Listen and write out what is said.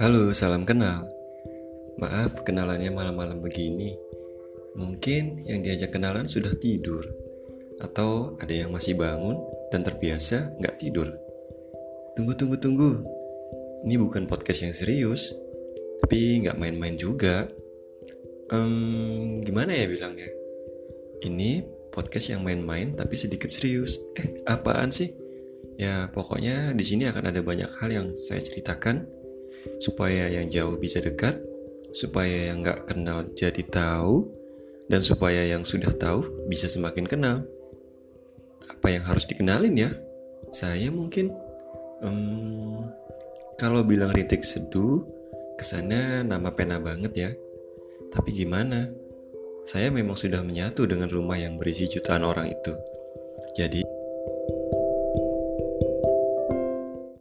Halo, salam kenal. Maaf kenalannya malam-malam begini. Mungkin yang diajak kenalan sudah tidur, atau ada yang masih bangun dan terbiasa nggak tidur. Tunggu, tunggu, tunggu. Ini bukan podcast yang serius, tapi nggak main-main juga. Um, gimana ya bilangnya? Ini podcast yang main-main tapi sedikit serius. Eh, apaan sih? Ya, pokoknya di sini akan ada banyak hal yang saya ceritakan supaya yang jauh bisa dekat, supaya yang nggak kenal jadi tahu, dan supaya yang sudah tahu bisa semakin kenal. Apa yang harus dikenalin ya? Saya mungkin, um, kalau bilang rintik seduh, ke sana nama pena banget ya. Tapi gimana? Saya memang sudah menyatu dengan rumah yang berisi jutaan orang itu. Jadi,